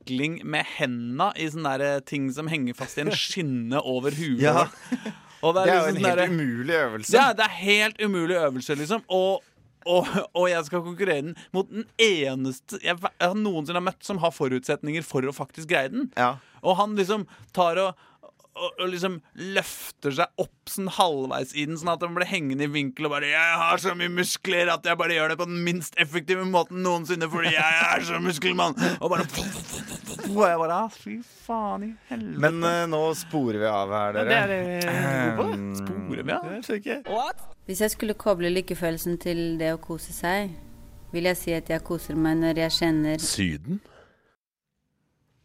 sykling med henda i sånne der ting som henger fast i en (laughs) skinne over huet. Ja. (laughs) Det er jo liksom en sånn helt der, umulig øvelse. Ja, det er helt umulig øvelse, liksom. Og, og, og jeg skal konkurrere den mot den eneste jeg, jeg har noensinne har møtt som har forutsetninger for å faktisk greie den. Og han liksom tar og og, og liksom løfter seg opp sånn halvveis i den, sånn at den blir hengende i vinkel og bare 'Jeg har så mye muskler at jeg bare gjør det på den minst effektive måten noensinne fordi jeg er så muskelmann'. Og bare Og jeg bare «Ah, Fy faen i helvete. Men uh, nå sporer vi av her, dere. Ja, det er vi gode på det. Um, Sporer vi av? Jeg skjønner ikke. Hvis jeg skulle koble lykkefølelsen til det å kose seg, vil jeg si at jeg koser meg når jeg kjenner Syden?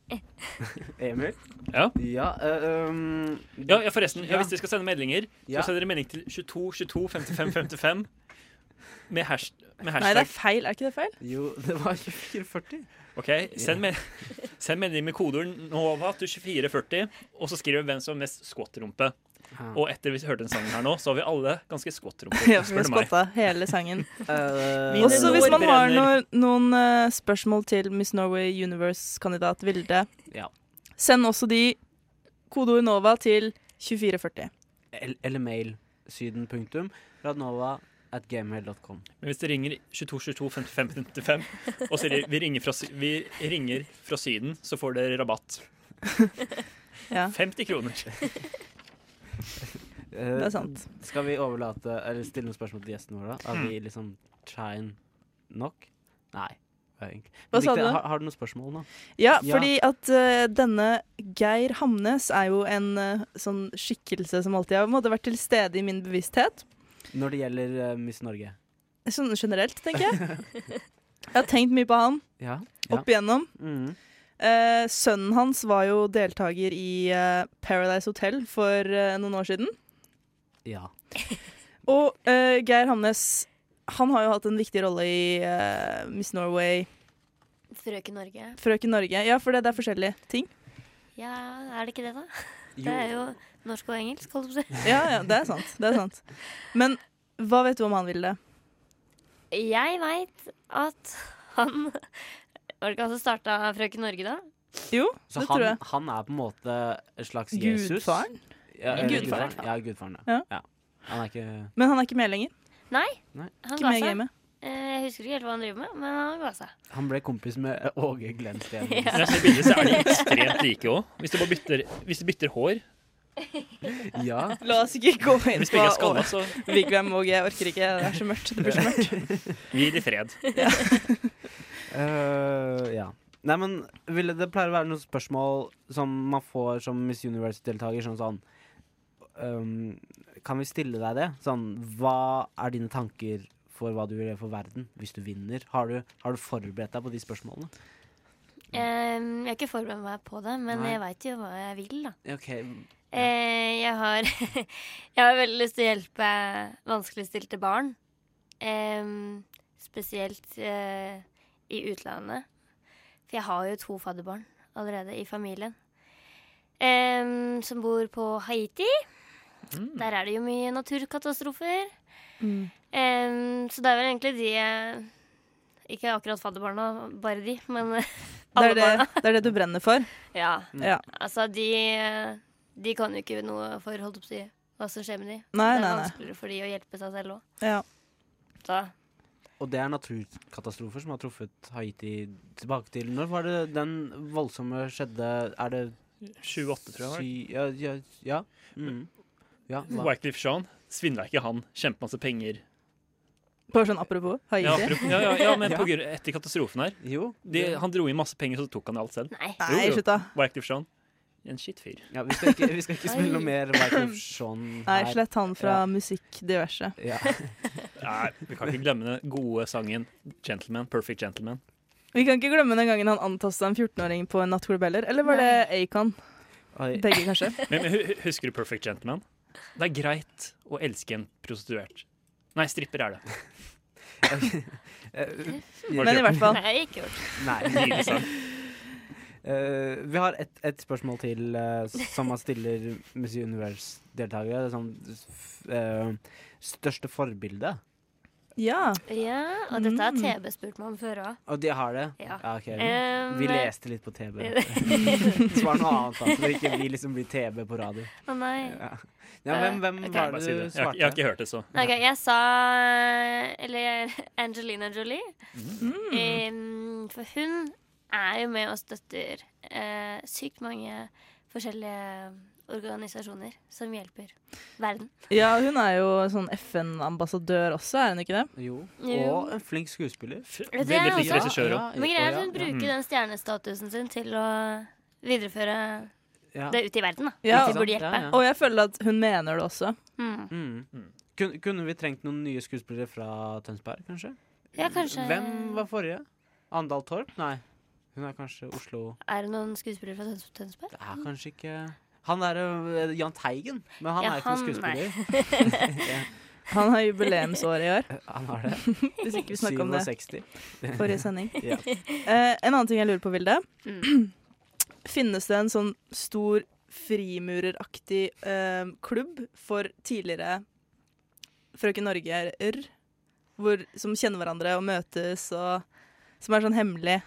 (laughs) Emil? Ja. Ja, uh, um, Ja, ja, forresten. Ja, ja. hvis dere skal sende meldinger, Ja. så sender dere melding til 22 22 55 55 med, hash, med hashtag Nei, det er feil. Er ikke det feil? Jo, det var 2440. Ok, send, me send melding med kodeord NOVA til 2440, og så skriver vi hvem som har mest Og etter vi hørte den sangen her nå, så har vi alle ganske squat-rumpe. (laughs) Ja, vi skotta hele sangen. (laughs) Mine Også hvis man har noen, noen eh, spørsmål til Miss Norway Universe-kandidat Vilde, Ja. send også de kodeord NOVA til 2440. El- Eller mail syden punktum radnova at gmail.com. Men hvis det ringer 22 22 55 55 og sier vi ringer fra, Sy- vi ringer fra Syden, så får dere rabatt. (laughs) Ja. 50 kroner. Eh, Det er sant. Skal vi overlate Eller stille noen spørsmål til gjesten vår, da? Er Mm. vi liksom shine nok? Nei. Hva sa du? Har, har du noen spørsmål nå? Ja, fordi at uh, denne Geir Hamnes er jo en uh, sånn skikkelse som alltid har måtte, vært til stede i min bevissthet. Når det gjelder uh, Miss Norge? Sånn generelt, tenker jeg. (laughs) Jeg har tenkt mye på han Ja. ja. opp igjennom. Mhm. Eh, sønnen hans var jo deltaker i eh, Paradise Hotel for eh, noen år siden. Ja. (laughs) Og eh, Geir Hamnes han har jo hatt en viktig rolle i eh, Miss Norway, Frøken Norge. Frøken Norge. Ja, for det, det er forskjellige ting. Ja, er det ikke det, da? (laughs) Jo. Det er jo norsk og engelsk, holdt jeg på å si. Ja, ja, det er sant. Det er sant. Men hva vet du om han Vilde? Jeg veit at han Var det ikke han som starta Frøken Norge, da? Jo, Så det han, tror jeg. han er på en måte en slags Jesus? Gudfaren? Ja, eller Gudfaren. Ja, gudfaren. Ja. Ja. Han er ikke Men han er ikke med lenger. Nei, Nei. han Ikke ga med i seg. gamet. Eh, Jeg husker ikke helt hva han driver med, men han ga seg. Han ble kompis med Åge Glensten. (laughs) Ja. Når jeg ser bildet, så er de ekstremt like òg. Hvis du hvis du bytter hår. Ja. La oss ikke gå inn på skalla, så- Vigvam og jeg orker ikke. Det er så mørkt. Det blir så mørkt. Vi gir fred. fred. Eh, ja. Nei, men ville det pleier å være noen spørsmål som man får som Miss Universe-deltaker, sånn sånn um, Kan vi stille deg det? Sånn, hva er dine tanker for hva du vil gjøre for verden hvis du vinner? Har du, har du forberedt deg på de spørsmålene? Um, jeg har ikke forberedt meg på det, men Nei. jeg veit jo hva jeg vil, da. Ok, Eh, jeg har (laughs) Jeg har veldig lyst til å hjelpe vanskeligstilte barn. Um, spesielt eh, i utlandet. For jeg har jo to fadderbarn allerede i familien. Um, som bor på Haiti. Der er det jo mye naturkatastrofer. Mm. Um, så det er vel egentlig de Ikke akkurat fadderbarna, bare de, men (laughs) alle er det, barna. det er det du brenner for? (laughs) Ja. Ja. Altså, de, de kan jo ikke noe for holdt opp å si, hva som skjer med de. Nei, det er nei, nei. vanskeligere for de å hjelpe seg selv òg. Ja. Så Og det er naturkatastrofer som har truffet Haiti tilbake til Når var det den voldsomme skjedde? Er det 28, tror jeg. var det. Ja, ja, ja. Mm. ja? Wycliffe Jean svindla ikke han kjempemasse penger? Bare sånn apropos Haiti. Ja, apropos- ja, ja, ja, men (laughs) Ja. på grunn, etter katastrofen her. De, han dro inn masse penger, så tok han alt selv. Nei, Nei, slutt da. Wycliffe Jean. En skittfyr. Ja, vi skal ikke, vi skal ikke spille noe mer Wycliffe Jean Nei, slett han fra Ja. musikk diverse. Ja. (laughs) Nei, vi kan ikke glemme den gode sangen 'Gentleman'. 'Perfect Gentleman'. Vi kan ikke glemme den gangen han antasta en 14-åring på en nattklubbeller. Eller var det Acon? Begge, kanskje. (laughs) Men, men husker du 'Perfect Gentleman'? Det er greit å elske en prostituert. Nei, stripper er det. (laughs) Men i hvert fall. Nei, ikke gjort det. Nei. Nydelig sang. (laughs) Eh, vi har et, et spørsmål til uh, som man stiller Miss Universe-deltakere. Sånn, uh, eh, største forbilde? Ja. Ja, og dette har Mm. TB spurt meg om før òg. Og de har det? Ja. ok. Um, vi leste litt på TB. (laughs) Svar noe annet, da, så det ikke vi liksom blir TB på radio. Å nei. Ja. Ja, hvem hvem okay. var det du svarte? Jeg, jeg har ikke hørt det, så. Ok, jeg sa Eller (laughs) Angelina Jolie. Mm. Um, for hun er jo med og støtter uh, sykt mange forskjellige organisasjoner som hjelper verden. Ja, hun er jo sånn FN-ambassadør også, er hun ikke det? Jo. Jo. Og en flink skuespiller. Veldig flink regissør Ja, òg. Men greia er at hun ja. bruker den stjernestatusen sin til å videreføre Ja. det ut i verden. da. Ja, Hvis de burde hjelpe. Ja, ja. Og jeg føler at hun mener det også. Mm. Mm. Kun, kunne vi trengt noen nye skuespillere fra Tønsberg, kanskje? Ja, kanskje Hvem var forrige? Andal Torp? Nei. Hun er kanskje Oslo Er det noen skuespillere fra Tønsberg? Det er kanskje ikke Han er uh, Jahn Teigen, men han Ja, er ikke noen han- skuespiller. (laughs) Han har jubileumsår i år. (laughs) han har det. Hvis ikke vi snakker om det 67. forrige sending. (laughs) Ja. uh, en annen ting jeg lurer på, Vilde. Mm. (clears throat) Finnes det en sånn stor frimureraktig uh, klubb for tidligere Frøken Norge-er, som kjenner hverandre og møtes, og som er sånn hemmelig?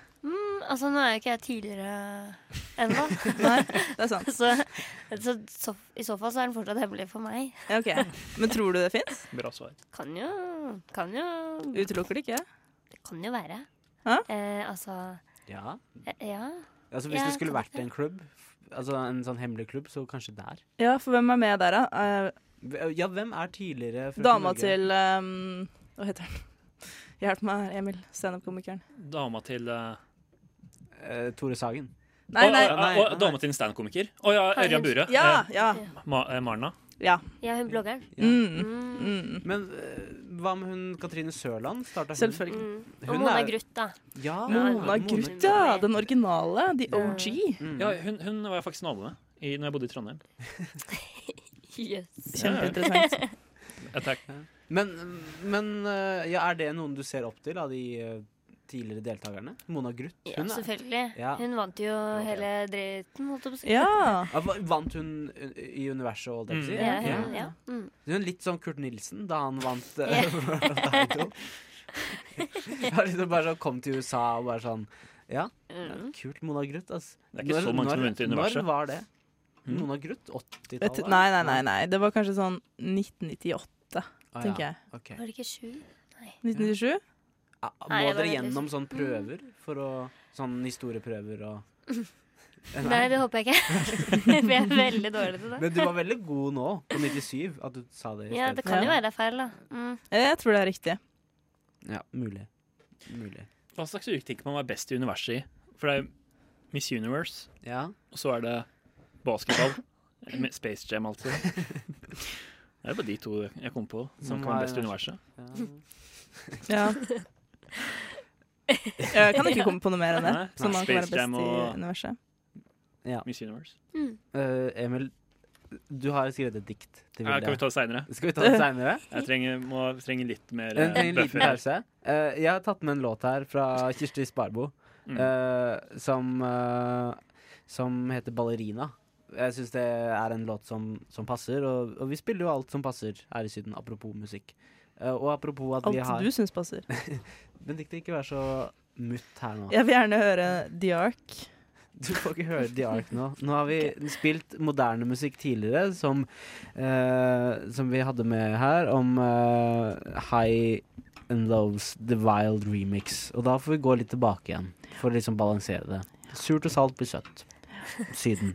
Altså, nå er jo ikke jeg tidligere ennå. (laughs) Nei, det er sant. (laughs) så, så, så i så fall så er den fortsatt hemmelig for meg. Ja, ok. Men tror du det fins? Bra svar. Kan jo Kan jo Utelukker det ikke? Det kan jo være. Eh, altså Ja. eh, Ja. Altså, hvis Ja, det skulle vært vært en klubb, altså en sånn hemmelig klubb, så kanskje der. Ja, for hvem er med der, da? Uh, Ja, hvem er tidligere dama Norge? til um, Hva heter han? Hjelp meg, Emil. Standup-komikeren. Dama til uh, Eh, Tore Sagen. Nei, nei. Og, og, og Dama til en standup-komiker. Å ja, Ørjan Bure. Ja, Eh, ja. Ma eh, Marna. Ja. Ja, hun bloggeren. Ja. Mm. Mm. Mm. Men uh, hva med hun Katrine Sørland? Selvfølgelig. Mm. Hun Og Mona er- Gruth, da. Ja, Mona Gruth, ja. Den originale. The OG. Mm. Ja, hun, hun var jeg faktisk nabo med i, når jeg bodde i Trondheim. (laughs) Yes. Kjempeinteressant. Ja, takk. Men, men ja, er det noen du ser opp til av de tidligere deltakerne? Mona Gruth? Ja, Hun er- selvfølgelig. Ja. Hun vant jo hele dritten, holdt jeg på å si. Ja. Ja, va- Vant hun i universet, og alt det? å si? Ja, hun, ja. Mm. Hun er litt sånn Kurt Nilsen da han vant (laughs) Ja. World (laughs) Idol. Ja, liksom bare sånn kom til USA og bare sånn Ja, Mm. kult. Mona Gruth, ass. Det er ikke så mange som har vunnet i universet. Når var det? Mm. Mona Gruth? 80-tallet? nei, nei, nei, nei. Det var kanskje sånn 1998, Ah, tenker ja. jeg. Var det ikke sju? Nei. 1997? Nei, må dere gjennom sånn Mm. prøver for å Sånn historieprøver og (laughs) Nei, det håper jeg ikke. (laughs) For jeg er veldig dårlig til det. Men du var veldig god nå, på 97, at du sa det i Ja, det kan jo være det er feil, da. Mm. Jeg tror det er riktig. Ja, mulig. Mulig. Hva slags uke tenker man er best i universet i? For det er Miss Universe, Ja. og så er det basketball. Space Jam, altså. (laughs) Det er bare de to jeg kom på som kan være best i universet. Ja. Ja. Jeg kan ikke komme på noe mer enn det. Som man kan være best i universet. Ja. Miss Universe. Eh, Emil, du har skrevet et dikt til Vilde. Ja, kan vi ta det seinere? Skal vi ta det seinere? (laughs) Jeg trenger, må, trenger litt mer En, eh, en liten buffer her. pause. Eh, jeg har tatt med en låt her fra Kirsti Sparbo Mm. eh, som, eh, som heter 'Ballerina'. Jeg syns det er en låt som, som passer, og, og vi spiller jo alt som passer her i Syden, apropos musikk. Eh, og apropos at vi Alt du syns passer. (laughs) Benedicte, ikke vær så mutt her nå. Jeg vil gjerne høre The Ark. Du får ikke høre The Ark nå. Nå har vi (laughs) spilt moderne musikk tidligere, som, uh, som vi hadde med her, om uh, High and Loves The Wild Remix. Og da får vi gå litt tilbake igjen, for å liksom balansere det. Surt og salt blir søtt. Syden.